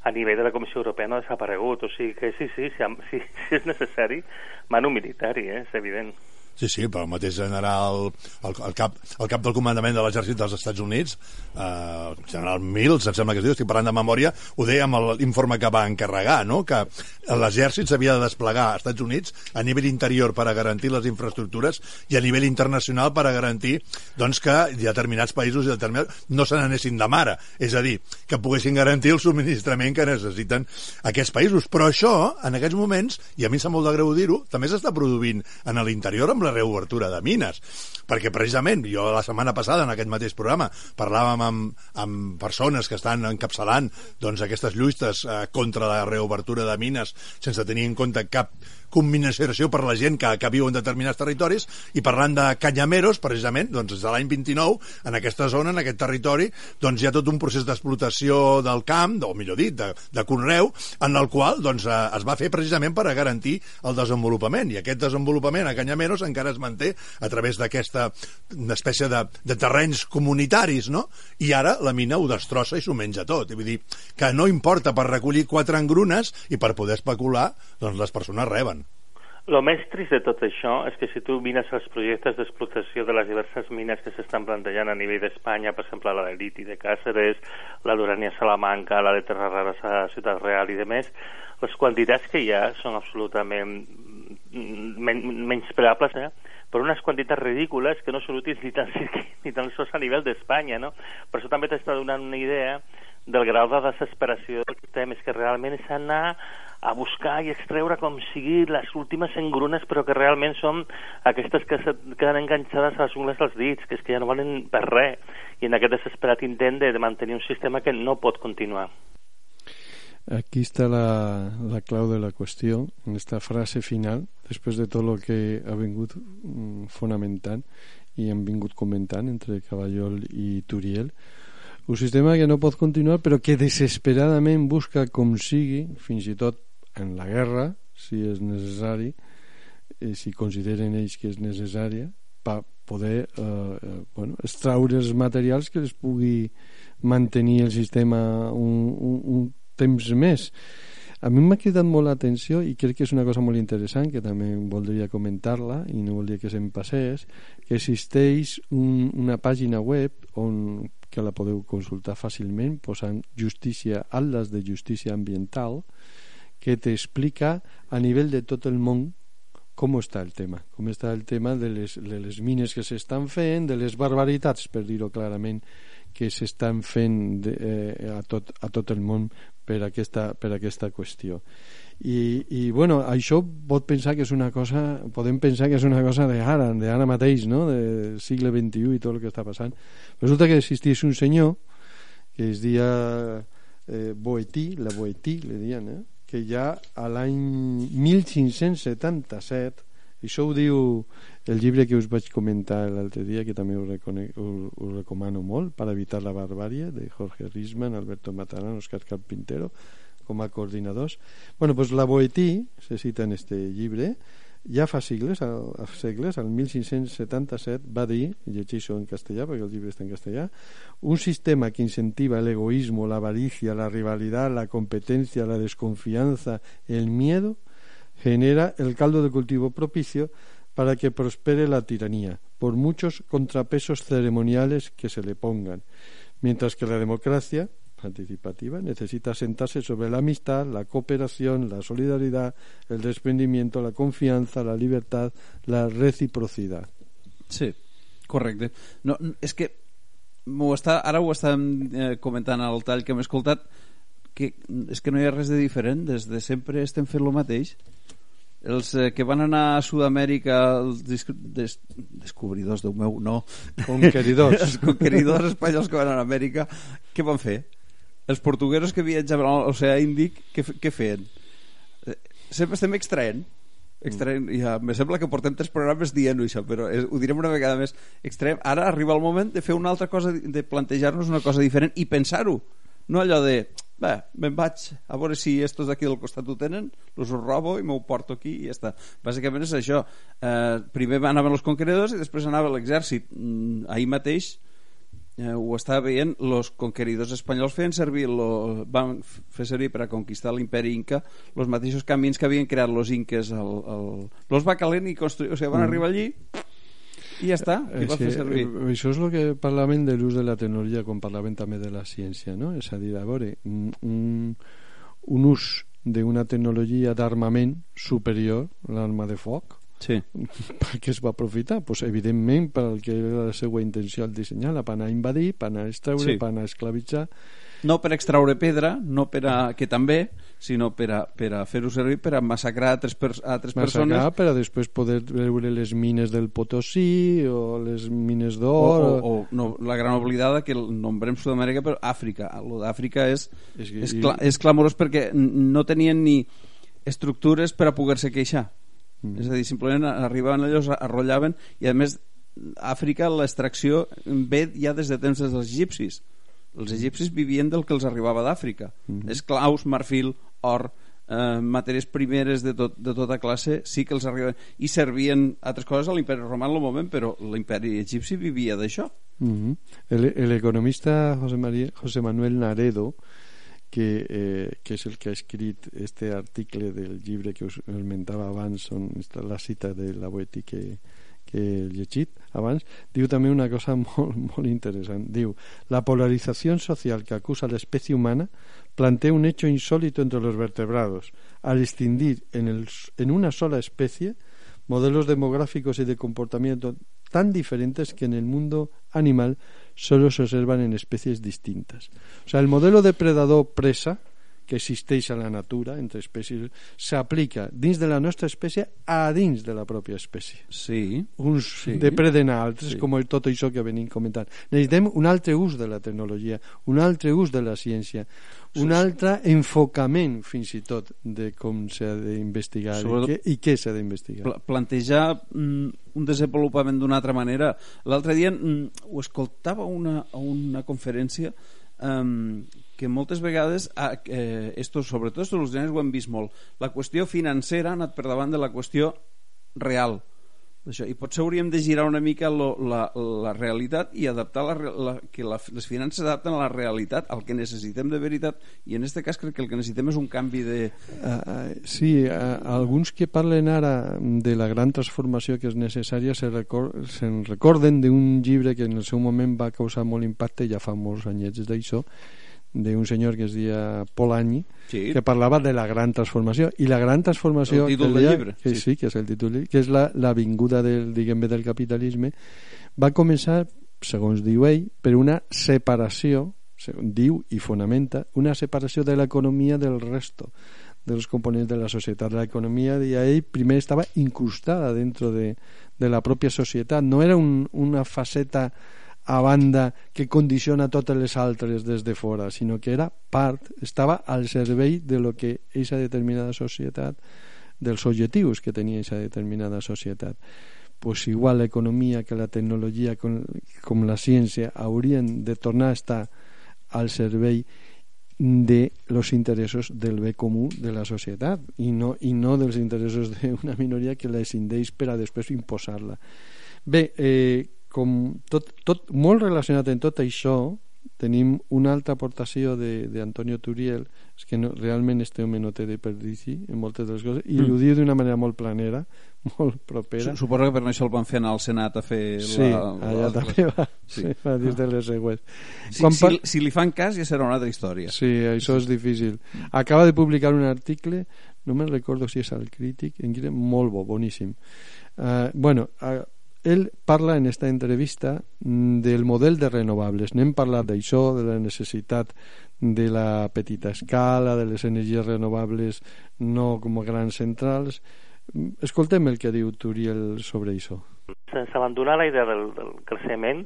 a nivell de la Comissió Europea no ha desaparegut. O sigui que sí, sí, si, si, si és necessari mano militar, eh, és evident Sí, sí, però el mateix general, el, el, cap, el cap del comandament de l'exèrcit dels Estats Units, eh, general Mills, em sembla que es diu, estic parlant de memòria, ho deia amb l'informe que va encarregar, no? que l'exèrcit s'havia de desplegar als Estats Units a nivell interior per a garantir les infraestructures i a nivell internacional per a garantir doncs, que determinats països i determinats no se n'anessin de mare, és a dir, que poguessin garantir el subministrament que necessiten aquests països. Però això, en aquests moments, i a mi em sap molt de greu dir-ho, també s'està produint en l'interior amb la reobertura de mines. Perquè precisament jo la setmana passada en aquest mateix programa parlàvem amb, amb persones que estan encapçalant doncs, aquestes lluites eh, contra la reobertura de mines sense tenir en compte cap combinació per la gent que, que viu en determinats territoris i parlant de canyameros, precisament, doncs des de l'any 29, en aquesta zona, en aquest territori, doncs hi ha tot un procés d'explotació del camp, o millor dit, de, de conreu, en el qual doncs, eh, es va fer precisament per a garantir el desenvolupament, i aquest desenvolupament a Canyameros encara es manté a través d'aquesta espècie de, de terrenys comunitaris, no? I ara la mina ho destrossa i s'ho menja tot. Vull dir que no importa per recollir quatre engrunes i per poder especular, doncs les persones reben. El més trist de tot això és que si tu mires els projectes d'explotació de les diverses mines que s'estan plantejant a nivell d'Espanya, per exemple la de Liti de Càceres, la d'Urania Salamanca, la de Terra Rares a Ciutat Real i demés, les quantitats que hi ha són absolutament men menyspreables, eh? per unes quantitats ridícules que no són útils ni tan, ni tan sols a nivell d'Espanya, no? Per això també t'està donant una idea del grau de desesperació dels temes que realment és anar a buscar i extreure com sigui les últimes engrunes, però que realment són aquestes que queden enganxades a les ungles dels dits, que és que ja no valen per res, i en aquest desesperat intent de, de mantenir un sistema que no pot continuar. Aquí está la, la clau de la qüestió, en esta frase final, després de tot el que ha vingut mm, fonamentant i hem vingut comentant entre Cavallol i Turiel, un sistema que no pot continuar però que desesperadament busca com sigui, fins i tot en la guerra, si és necessari, i si consideren ells que és necessària, per poder eh, eh, bueno, extraure els materials que els pugui mantenir el sistema un, un, un temps més. A mi m'ha cridat molt l'atenció i crec que és una cosa molt interessant que també voldria comentar-la i no voldria que se'm passés que existeix un, una pàgina web on que la podeu consultar fàcilment posant justícia, atlas de justícia ambiental que t'explica a nivell de tot el món com està el tema, com està el tema de les, de les mines que s'estan fent, de les barbaritats, per dir-ho clarament, que s'estan fent de, eh, a, tot, a tot el món per aquesta, per aquesta qüestió. I, i bueno, això pot pensar que és una cosa podem pensar que és una cosa d'ara d'ara mateix, no? del segle XXI i tot el que està passant resulta que existís un senyor que es dia eh, Boetí, la Boetí le diuen, eh? Que ja a l'any 1577 això ho diu el llibre que us vaig comentar l'altre dia que també us, us, us recomano molt per evitar la barbària de Jorge Risman, Alberto Matarán, Oscar Carpintero com a coordinadors. Bueno, pues la Boetí se cita en este llibre ja fa segles, a segles, al 1577 va dir, llegeixo en castellà perquè el llibre està en castellà, un sistema que incentiva el egoísmo, la avaricia, la rivalidad, la competencia, la desconfianza, el miedo, genera el caldo de cultivo propicio para que prospere la tiranía, por muchos contrapesos ceremoniales que se le pongan, mientras que la democracia, participativa necesita sentarse sobre la amistad, la cooperación, la solidaridad, el desprendimiento, la confianza, la libertad, la reciprocidad. Sí, correcte. No, és que ho està, ara ho estàvem eh, comentant al tall que hem escoltat que és que no hi ha res de diferent des de sempre estem fent el mateix els eh, que van anar a Sud-amèrica els des, des, descobridors del meu no conqueridors els conqueridors espanyols que van anar a Amèrica què van fer? Els portuguesos que viatjaven a l'oceà Índic què, què feien? Eh, sempre estem extraent extraent, ja, me sembla que portem tres programes dient això, però és, ho direm una vegada més extraem, ara arriba el moment de fer una altra cosa de plantejar-nos una cosa diferent i pensar-ho, no allò de bé, me'n vaig a veure si estos d'aquí del costat ho tenen, els ho robo i m'ho porto aquí i ja està. Bàsicament és això. Eh, primer anaven els conqueridors i després anava l'exèrcit. Mm, ahir mateix eh, ho estava veient, els conqueridors espanyols feien servir lo, van fer servir per a conquistar l'imperi inca els mateixos camins que havien creat els inques el, el, los va calent i construir, o sigui, van mm. arribar allí i ja està, i va fer servir eh, això és el que parlaven de l'ús de la tecnologia quan parlaven també de la ciència no? és a dir, a veure un, un ús d'una tecnologia d'armament superior l'arma de foc Sí. Per què es va aprofitar? Pues, evidentment, per al que era la seva intenció al dissenyar-la, per anar a invadir, per anar a extreure, sí. per anar a esclavitzar... No per extraure pedra, no per a, que també, sinó per a, per a fer-ho servir per a massacrar altres, per, altres massacrar persones. per a després poder veure les mines del Potosí o les mines d'or... O, o, o no, la gran oblidada que el nombrem Sud-amèrica, però Àfrica. Lo d'Àfrica és, és, és, cla és clamorós perquè no tenien ni estructures per a poder-se queixar Mm. És a dir, simplement arribaven allò, arrotllaven i a més Àfrica l'extracció ve ja des de temps dels egipcis els egipcis vivien del que els arribava d'Àfrica mm -hmm. esclaus, marfil, or eh, matèries primeres de, tot, de tota classe sí que els arribaven i servien altres coses a l'imperi romà en el moment però l'imperi egipci vivia d'això mm -hmm. el, el economista José, María, José Manuel Naredo que, eh, que és el que ha escrit este article del llibre que us esmentava la cita de la Boetí que, que llegit abans, diu també una cosa molt, molt interessant. La polarización social que acusa la especie humana plantea un hecho insólito entre los vertebrados, al extindir en, el, en una sola especie modelos demográficos y de comportamiento tan diferentes que en el mundo animal solo se observan en especies distintas. O sea, el modelo depredador-presa que existeix a la natura entre espècies s'aplica dins de la nostra espècie a dins de la pròpia espècie. Sí. Uns sí. depreden a altres, Sí. com tot això que venim comentant. Necessitem un altre ús de la tecnologia, un altre ús de la ciència, un altre enfocament, fins i tot, de com s'ha d'investigar i, Sobretot- què, i què s'ha d'investigar. Pla plantejar mm, un desenvolupament d'una altra manera. L'altre dia mm, ho escoltava a una, a una conferència um, que moltes vegades ah, eh, esto, sobretot els nens ho hem vist molt la qüestió financera ha anat per davant de la qüestió real això. i potser hauríem de girar una mica lo, la, la realitat i adaptar la, la, que la, les finances s'adapten a la realitat al que necessitem de veritat i en aquest cas crec que el que necessitem és un canvi de, Ah, ah, sí, ah, alguns que parlen ara de la gran transformació que és necessària se recor se'n recorden d'un llibre que en el seu moment va causar molt impacte ja fa molts anyets d'això d'un senyor que es deia Polanyi Sí. que parlava de la gran transformació i la gran transformació El títol del llibre, que sí. sí. que és el títol que és la, la vinguda del, diguem del capitalisme va començar segons diu ell per una separació segons diu i fonamenta una separació de l'economia del resto dels components de la societat. L'economia, deia ell, primer estava incrustada dentro de, de la pròpia societat. No era un, una faceta a banda que condiciona totes les altres des de fora, sinó que era part, estava al servei de lo que aquesta determinada societat, dels objectius que tenia aquesta determinada societat. Pues igual l'economia que la tecnologia com, com la ciència haurien de tornar a estar al servei de los interessos del bé comú de la societat i no, i no dels interessos d'una minoria que la escindeix per a després imposar-la. Bé, eh, com tot, tot molt relacionat en tot això tenim una altra aportació d'Antonio Turiel és que no, realment este home no té de perdici en moltes de les coses i Mm. ho diu d'una manera molt planera molt propera Su- Suposo que per això el van fer anar al Senat a fer Sí, la, allà també va, sí. va dir de les següents. Si, Quan si, par- si li fan cas ja serà una altra història. Sí, això és difícil. Acaba de publicar un article, no me'n recordo si és al Crític, en molt bo, boníssim. Uh, bueno, uh, ell parla en esta entrevista mm, del model de renovables. N'hem parlat d'això, de la necessitat de la petita escala, de les energies renovables no com a grans centrals. Mm, Escoltem el que diu Turiel sobre això. sense abandonar la idea del, del creixement,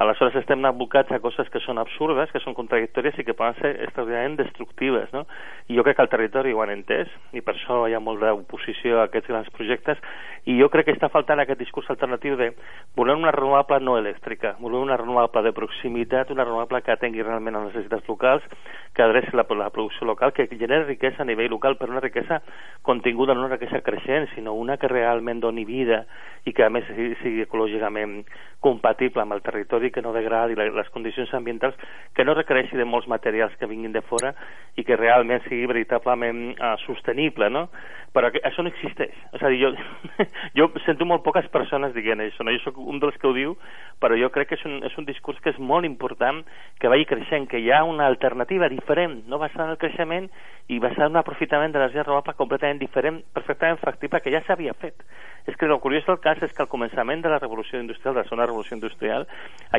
aleshores estem abocats a coses que són absurdes, que són contradictòries i que poden ser extraordinàriament destructives, no? I jo crec que el territori ho han entès, i per això hi ha molt d'oposició a aquests grans projectes, i jo crec que està faltant aquest discurs alternatiu de volem una renovable no elèctrica, volem una renovable de proximitat, una renovable que atengui realment les necessitats locals, que adreci la, la producció local, que generi riquesa a nivell local, però una riquesa continguda, no una riquesa creixent, sinó una que realment doni vida i que a més sigui, sigui ecològicament compatible amb el territori, que no degradi les condicions ambientals, que no requereixi de molts materials que vinguin de fora i que realment sigui veritablement uh, sostenible, no? Però que això no existeix. És a dir, jo, jo sento molt poques persones dient això, no? Jo sóc un dels que ho diu, però jo crec que és un, és un discurs que és molt important que vagi creixent, que hi ha una alternativa diferent, no basada en el creixement i basada en un aprofitament de l'energia renovable completament diferent, perfectament factible, que ja s'havia fet. És que el curiós del cas és que al començament de la revolució industrial, de la segona revolució industrial,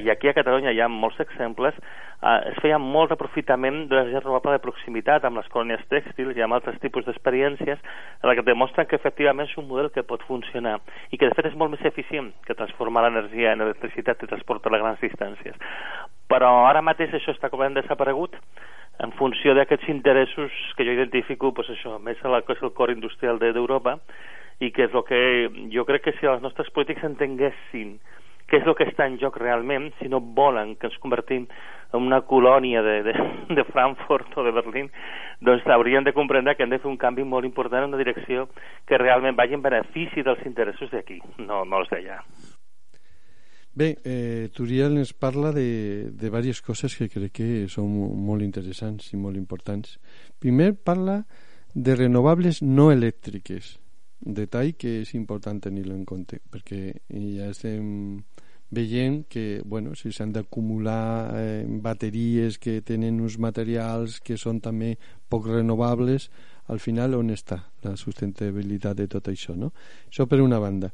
i aquí a Catalunya hi ha molts exemples, eh, es feia molt aprofitament de l'energia renovable de proximitat amb les colònies tèxtils i amb altres tipus d'experiències en la que demostren que efectivament és un model que pot funcionar i que de fet és molt més eficient que transformar l'energia en electricitat i transportar a grans distàncies. Però ara mateix això està completament desaparegut en funció d'aquests interessos que jo identifico pues això, més a la que és el cor industrial de- d'Europa i que és el que jo crec que si els nostres polítics entenguessin què és el que està en joc realment, si no volen que ens convertim en una colònia de, de, de Frankfurt o de Berlín, doncs haurien de comprendre que hem de fer un canvi molt important en una direcció que realment vagi en benefici dels interessos d'aquí, no, no els d'allà. Bé, eh, Turiel ens parla de, de diverses coses que crec que són molt interessants i molt importants. Primer parla de renovables no elèctriques, detall que és important tenir-lo en compte, perquè ja estem veient que bueno, si s'han d'acumular eh, bateries que tenen uns materials que són també poc renovables, al final on està la sustentabilitat de tot això, no? Això per una banda.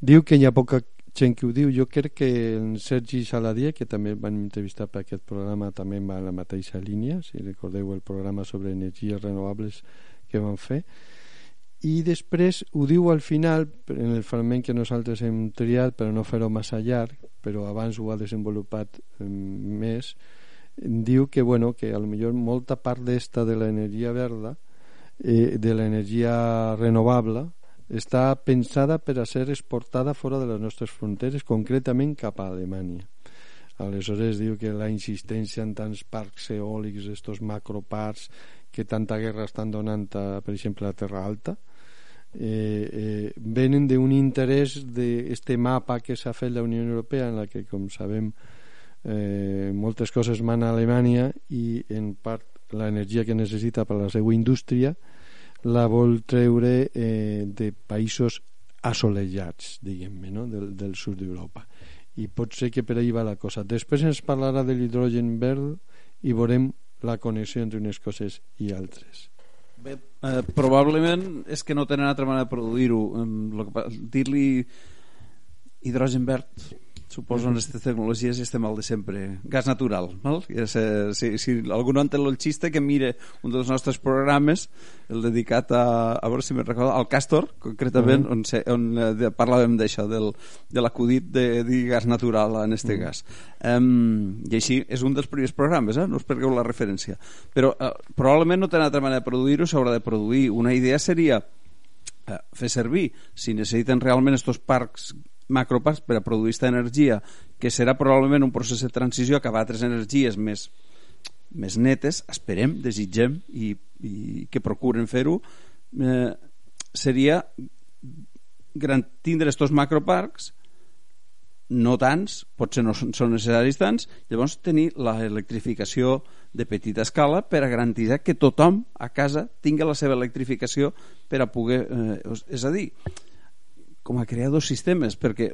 Diu que hi ha poca gent que ho diu. Jo crec que en Sergi Saladier, que també van entrevistar per aquest programa, també va a la mateixa línia, si recordeu el programa sobre energies renovables que van fer, i després ho diu al final en el fragment que nosaltres hem triat per no fer-ho massa llarg però abans ho ha desenvolupat més diu que, bueno, que a lo millor molta part d'esta de l'energia verda eh, de l'energia renovable està pensada per a ser exportada fora de les nostres fronteres concretament cap a Alemanya. Aleshores diu que la insistència en tants parcs eòlics, estos macroparcs que tanta guerra estan donant a, per exemple a Terra Alta eh, eh, venen d'un interès d'este mapa que s'ha fet la Unió Europea en la que com sabem eh, moltes coses mana a Alemanya i en part l'energia que necessita per a la seva indústria la vol treure eh, de països assolellats, diguem-ne, no? del, del sud d'Europa. I pot ser que per ahí va la cosa. Després ens parlarà de l'hidrogen verd i veurem la connexió entre unes coses i altres. Bé, eh, probablement és que no tenen altra manera de produir-ho. Dir-li hidrogen verd suposo en aquestes tecnologies estem al de sempre gas natural val? Si, si algú no entén el xiste que mire un dels nostres programes el dedicat a, a veure si me recordo al Castor, concretament uh -huh. on, se, on eh, de, parlàvem d'això de l'acudit de dir gas natural en este uh -huh. gas um, i així és un dels primers programes eh? no us pergueu la referència però uh, probablement no té altra manera de produir-ho s'haurà de produir una idea seria uh, fer servir si necessiten realment estos parcs macroparcs per a produir aquesta energia, que serà probablement un procés de transició cap a altres energies més, més netes, esperem, desitgem i, i que procuren fer-ho, eh, seria gran, tindre estos macroparcs no tants, potser no són, són necessaris tants, llavors tenir l'electrificació de petita escala per a garantir que tothom a casa tingui la seva electrificació per a poder... Eh, és a dir, com a crear dos sistemes perquè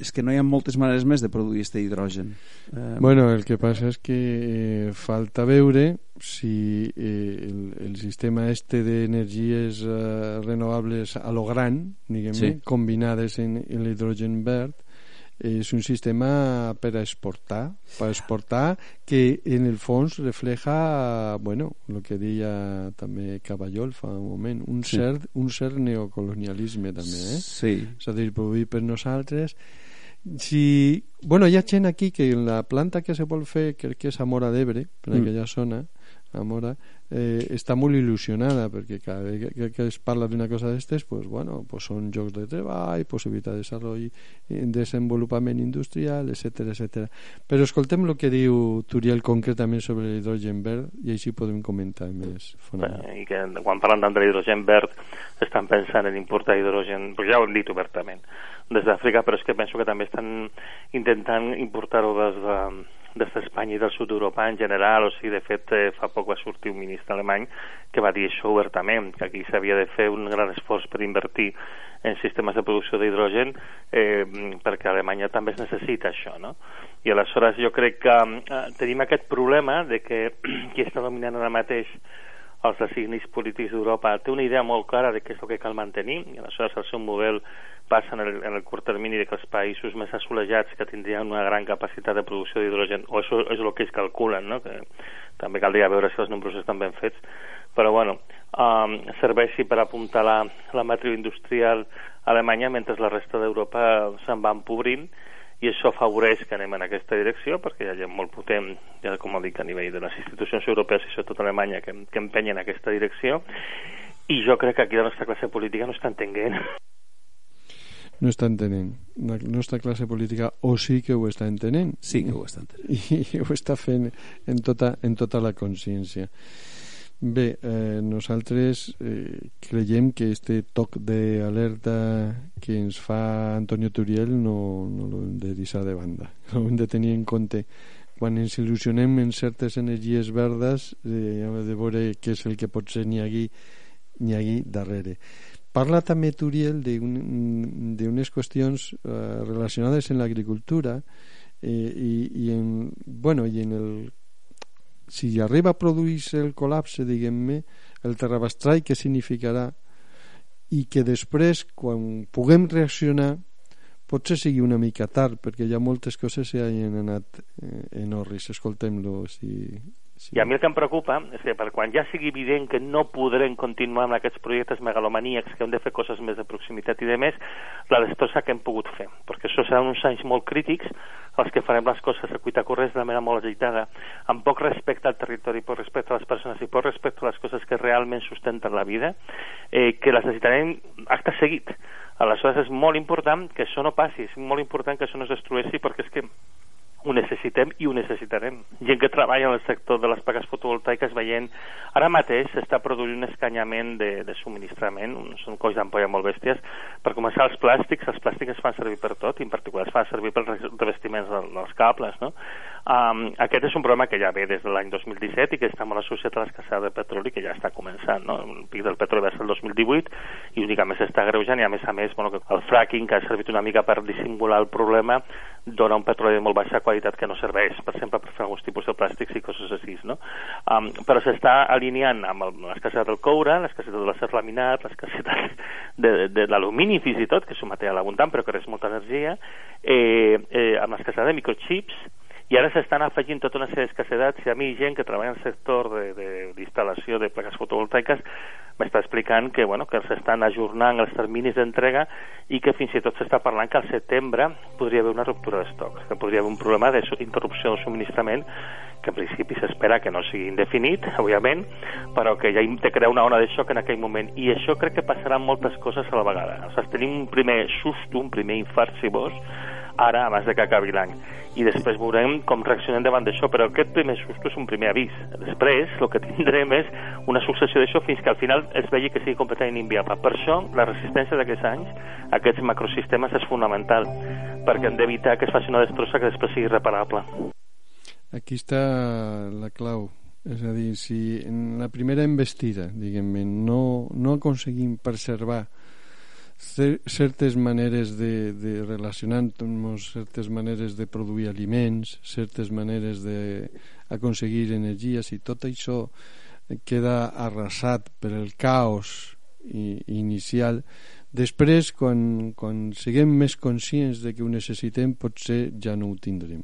és que no hi ha moltes maneres més de produir aquest hidrogen. Eh... Bueno, el que passa és que eh, falta veure si eh, el, el sistema este d'energies eh, renovables a lo gran, diguem sí. combinades en, en l'hidrogen verd, és un sistema per a exportar, per a exportar que en el fons refleja, bueno, el que deia també Caballol fa un moment, un, sí. cert, un cert neocolonialisme també, eh? Sí. És a dir, produir per nosaltres si... Bueno, hi ha gent aquí que en la planta que se vol fer, crec que és a Mora d'Ebre, per mm. aquella zona, a Mora, eh, està molt il·lusionada perquè cada vegada que, que es parla d'una cosa d'estes pues, bueno, pues són jocs de treball possibilitat de desenvolupament, desenvolupament industrial, etc etc. però escoltem el que diu Turiel concretament sobre l'hidrogen verd i així podem comentar més i que quan parlen de l'hidrogen verd estan pensant en importar hidrogen però ja ho hem dit obertament des d'Àfrica però és que penso que també estan intentant importar-ho des de des d'Espanya i del sud d'Europa en general, o sigui, de fet, eh, fa poc va sortir un ministre alemany que va dir això obertament, que aquí s'havia de fer un gran esforç per invertir en sistemes de producció d'hidrogen eh, perquè a Alemanya també es necessita això, no? I aleshores jo crec que eh, tenim aquest problema de que qui està dominant ara mateix els designis polítics d'Europa. Té una idea molt clara de què és el que cal mantenir i aleshores el seu model passa en el, en el curt termini de que els països més assolejats que tindrien una gran capacitat de producció d'hidrogen, o això és el que ells calculen, no? que també caldria veure si els números estan ben fets, però bueno, um, serveixi per apuntar la, la matriu industrial alemanya mentre la resta d'Europa se'n va empobrint i això afavoreix que anem en aquesta direcció perquè hi ha gent molt potent, ja com dic, a nivell de les institucions europees i sobretot Alemanya que, que empenyen en aquesta direcció i jo crec que aquí la nostra classe política no està entenent no està entenent. La nostra classe política o sí que ho està entenent. Sí que ho està entenent. I, i ho està fent en tota, en tota la consciència. Bé, eh, nosaltres eh, creiem que este toc d'alerta que ens fa Antonio Turiel no, no l'hem de deixar de banda. Ho hem de tenir en compte. Quan ens il·lusionem en certes energies verdes, eh, hem de veure què és el que pot ser n'hi hagi, n'hi hagi darrere. Parla també Turiel d'unes qüestions eh, relacionades en l'agricultura eh, i, i, en, bueno, i en el si arriba a produir-se el col·lapse, diguem-ne, el terrabastrai que significarà i que després, quan puguem reaccionar, potser sigui una mica tard, perquè hi ha moltes coses que han anat eh, en orris. Escoltem-lo, si, Sí. I a mi el que em preocupa és que per quan ja sigui evident que no podrem continuar amb aquests projectes megalomaníacs, que hem de fer coses més de proximitat i de més, la destrossa que hem pogut fer. Perquè això seran uns anys molt crítics els que farem les coses a cuita corrents de manera molt agitada, amb poc respecte al territori, poc respecte a les persones i poc respecte a les coses que realment sustenten la vida, eh, que les necessitarem acte seguit. Aleshores és molt important que això no passi, és molt important que això no es destrueixi perquè és que ho necessitem i ho necessitarem. Gent que treballa en el sector de les plaques fotovoltaiques veient... Ara mateix s'està produint un escanyament de, de subministrament, són colls d'ampolla molt bèsties. Per començar, els plàstics, els plàstics es fan servir per tot, i en particular es fan servir pels revestiments dels cables, no? Um, aquest és un problema que ja ve des de l'any 2017 i que està molt associat a l'escassedat de petroli que ja està començant. No? El pic del petroli va ser el 2018 i únicament s'està greujant i a més a més bueno, el fracking que ha servit una mica per dissimular el problema dona un petroli de molt baixa qualitat que no serveix, per exemple, per fer alguns tipus de plàstics i coses així. No? Um, però s'està alineant amb l'escassedat del coure, l'escassedat de l'acer laminat, l'escassedat de, de, de l'alumini fins i tot, que és un material abundant però que res molta energia, eh, eh, amb l'escassedat de microchips, i ara s'estan afegint tota una sèrie d'escassedats i a mi gent que treballa en el sector d'instal·lació de, de, de plaques fotovoltaiques m'està explicant que, bueno, que s'estan ajornant els terminis d'entrega i que fins i tot s'està parlant que al setembre podria haver una ruptura d'estoc, que podria haver un problema d'interrupció del subministrament que en principi s'espera que no sigui indefinit, òbviament, però que ja de crear una ona de xoc en aquell moment. I això crec que passarà moltes coses a la vegada. O sigui, tenim un primer susto, un primer infart, si vols, ara, abans de que acabi l'any. I després veurem com reaccionem davant d'això, però aquest primer susto és un primer avís. Després, el que tindrem és una successió d'això fins que al final es vegi que sigui completament inviable. Per això, la resistència d'aquests anys, aquests macrosistemes, és fonamental, perquè hem d'evitar que es faci una destrossa que després sigui reparable. Aquí està la clau. És a dir, si en la primera investida, diguem-ne, no, no aconseguim preservar certes maneres de, de relacionar-nos, certes maneres de produir aliments, certes maneres d'aconseguir energies i tot això queda arrasat per el caos inicial. Després quan, quan siguem més conscients de que ho necessitem potser ja no ho tindrem.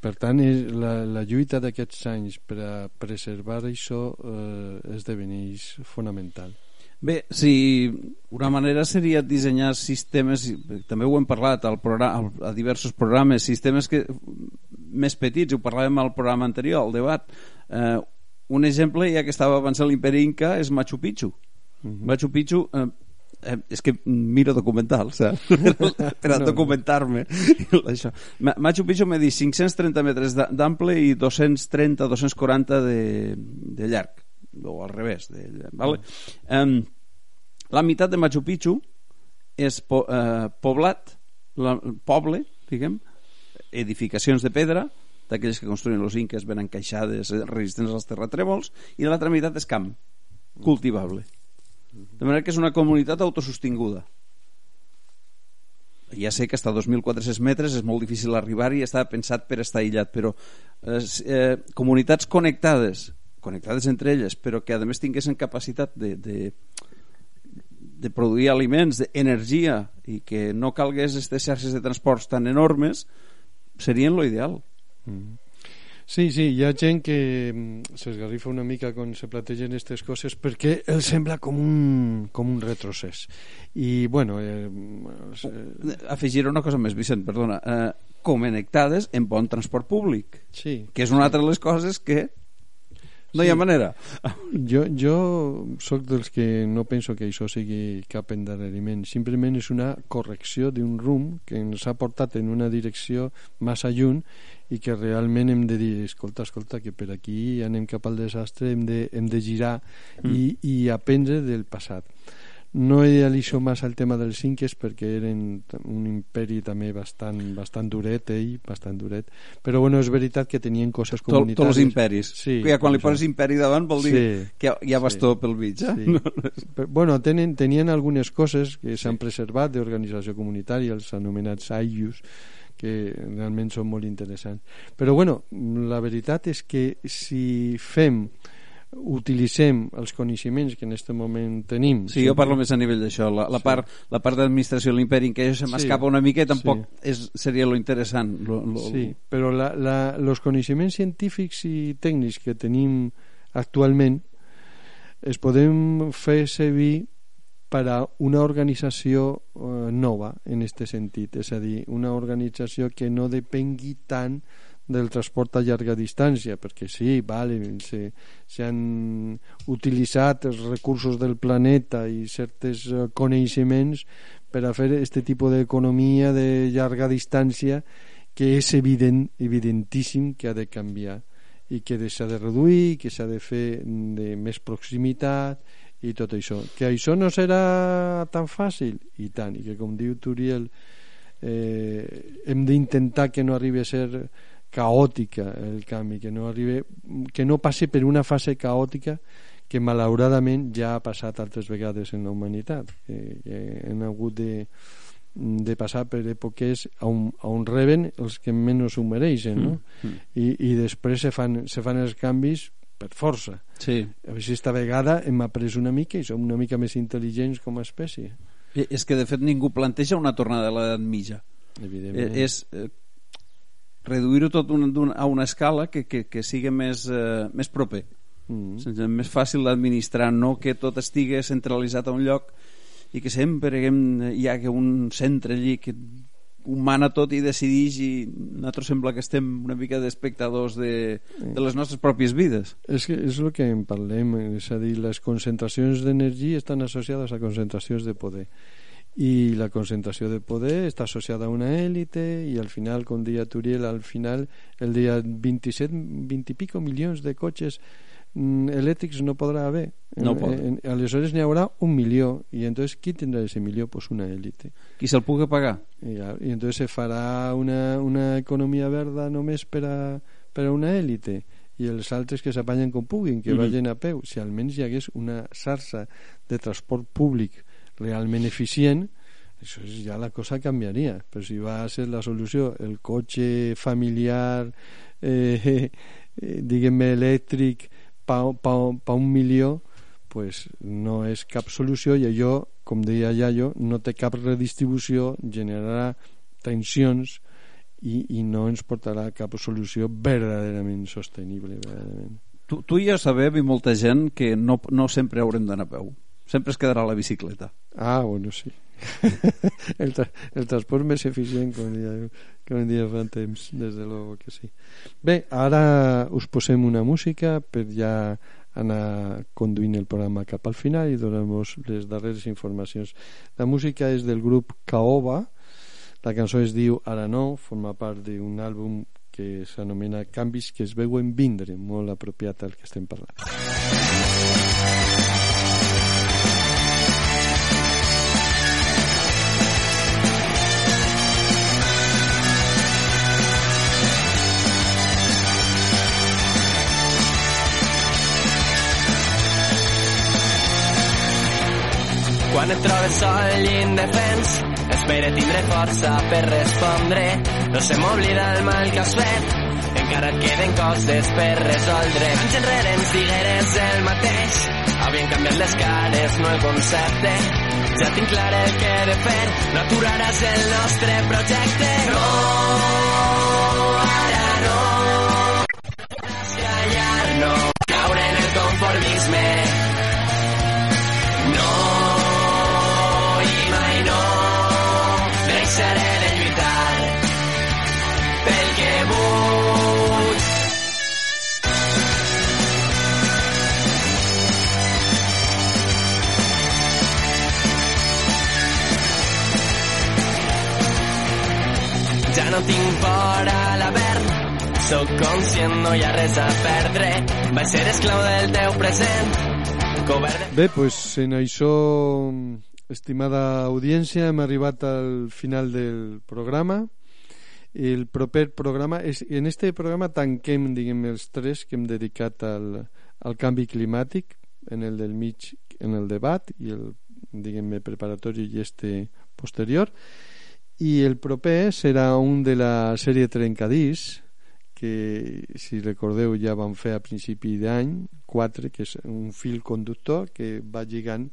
Per tant la, la lluita d'aquests anys per a preservar això eh, esdeveneix fonamental Bé, si una manera seria dissenyar sistemes, també ho hem parlat al programa, a diversos programes, sistemes que, més petits, ho parlàvem al programa anterior, al debat. Eh, un exemple, ja que estava avançant l'imperi Inca, és Machu Picchu. Uh mhm. -huh. Machu Picchu eh, eh, és que miro documentals saps? per a no. documentar-me això. Machu Picchu m'he dit 530 metres d'ample i 230-240 de, de llarg o al revés de, vale? um, la meitat de Machu Picchu és po, eh, poblat la, poble, diguem edificacions de pedra d'aquells que construïen els inques ben encaixades eh, resistents als terratrèmols i l'altra meitat és camp cultivable de manera que és una comunitat autosostinguda ja sé que està a 2.400 metres és molt difícil arribar i està pensat per estar aïllat però eh, eh, comunitats connectades connectades entre elles, però que a més tinguessin capacitat de, de, de produir aliments, d'energia, i que no calgués aquestes xarxes de transports tan enormes, serien lo ideal. Mm. Sí, sí, hi ha gent que mm, s'esgarrifa una mica quan se plantegen aquestes coses perquè el sembla com un, com un retrocés. I, bueno... Eh, eh, Afegir una cosa més, Vicent, perdona. Eh, connectades en bon transport públic. Sí. Que és una altra de les coses que No hi ha manera. Jo, jo sóc dels que no penso que això sigui cap endarreriment. Simplement és una correcció d'un rumb que ens ha portat en una direcció massa lluny i que realment hem de dir, escolta, escolta, que per aquí anem cap al desastre, hem de, hem de girar mm. i, i aprendre del passat no idealitzo massa el tema dels inques perquè eren un imperi també bastant, bastant duret ell, bastant duret però bueno, és veritat que tenien coses comunitàries tots els imperis sí, ja quan li poses imperi davant vol dir sí, que hi ha bastó sí, pel mig eh? sí. Però, bueno, tenen, tenien algunes coses que s'han sí. preservat d'organització comunitària els anomenats AIUs que realment són molt interessants però bueno, la veritat és que si fem utilitzem els coneixements que en aquest moment tenim. Sí, jo parlo més a nivell d'això. La, la, sí. part, la part d'administració de l'imperi en què això se m'escapa sí. una mica tampoc sí. és, seria lo interessant. Lo, lo... Sí, però la, la, los coneixements científics i tècnics que tenim actualment es podem fer servir per a una organització eh, nova en aquest sentit, és a dir, una organització que no depengui tant del transport a llarga distància, perquè sí, vale, se, se han utilitzat els recursos del planeta i certs eh, coneixements per a fer aquest tipus d'economia de llarga distància que és evident, evidentíssim que ha de canviar i que s'ha de reduir, que s'ha de fer de més proximitat i tot això. Que això no serà tan fàcil? I tant, i que com diu Turiel eh, hem d'intentar que no arribi a ser caòtica el canvi, que no, arribi, que no passi per una fase caòtica que malauradament ja ha passat altres vegades en la humanitat, que, que hem hagut de, de passar per èpoques on, on reben els que menys ho mereixen, no? Mm. mm. I, I després se fan, se fan els canvis per força. Sí. A veure si esta vegada hem après una mica i som una mica més intel·ligents com a espècie. I és que de fet ningú planteja una tornada a l'edat mitja. Evidentment. Eh, és, eh, reduir-ho tot un, un, a una escala que, que, que sigui més, eh, més proper mm. -hmm. més fàcil d'administrar no que tot estigui centralitzat a un lloc i que sempre hi hagi un centre allí que ho mana tot i decideix i nosaltres sembla que estem una mica d'espectadors de, de les nostres pròpies vides és, que és el que en parlem és a dir, les concentracions d'energia estan associades a concentracions de poder i la concentració de poder està associada a una élite i al final, com deia Turiel, al final el dia 27, 20 i pico milions de cotxes mm, elèctrics no podrà haver. No pot. En, en, aleshores n'hi haurà un milió i entonces qui tindrà ese milió? Pues una élite. Qui se'l pugui pagar? I, i entonces se farà una, una economia verda només per a, per a una élite i els altres que s'apanyen com puguin, que mm -hmm. vagin a peu. Si almenys hi hagués una xarxa de transport públic realment eficient això és, ja la cosa canviaria però si va a ser la solució el cotxe familiar eh, eh, diguem-ne elèctric pa, pa, pa un milió pues no és cap solució i allò, com deia Yayo, no té cap redistribució, generarà tensions i, i no ens portarà cap solució verdaderament sostenible. Verdaderament. Tu, tu ja sabem i molta gent que no, no sempre haurem d'anar a peu sempre es quedarà la bicicleta. Ah, bueno, sí. el, tra el transport més eficient, com dia, com dia fa temps, des de luego que sí. Bé, ara us posem una música per ja anar conduint el programa cap al final i donem les darreres informacions. La música és del grup Caoba, la cançó es diu Ara no, forma part d'un àlbum que s'anomena Canvis que es veuen vindre, molt apropiat al que estem parlant. Quan et trobes sol i indefens, espera tindre força per respondre. No se m'oblida el mal que has fet, encara et queden coses per resoldre. Anys enrere ens digueres el mateix, havien canviat les cares, no el concepte. Ja tinc clar el que he de fer, no aturaràs el nostre projecte. No, Sóc conscient, no hi ha res a perdre. Vaig ser esclau del teu present. Cobert. Bé, pues en això, estimada audiència, hem arribat al final del programa. El proper programa, és, en este programa tanquem, diguem, els tres que hem dedicat al, al canvi climàtic, en el del mig, en el debat i el, diguem, preparatori i este posterior. I el proper serà un de la sèrie Trencadís, que si recordeu ja vam fer a principi d'any 4, que és un fil conductor que va lligant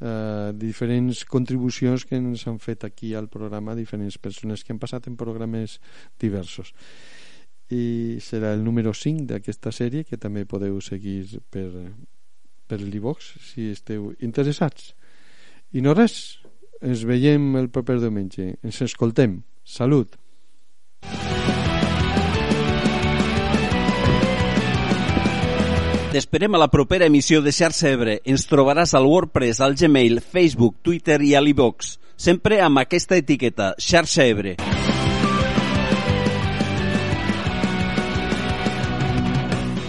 eh, diferents contribucions que ens han fet aquí al programa diferents persones que han passat en programes diversos. I serà el número 5 d'aquesta sèrie que també podeu seguir per, per l'Ivox si esteu interessats. I no res ens veiem el proper diumenge ens escoltem, salut T'esperem a la propera emissió de Xarxa Ebre. Ens trobaràs al WordPress, al Gmail, Facebook, Twitter i a l'Ivox. Sempre amb aquesta etiqueta, Xarxa Ebre.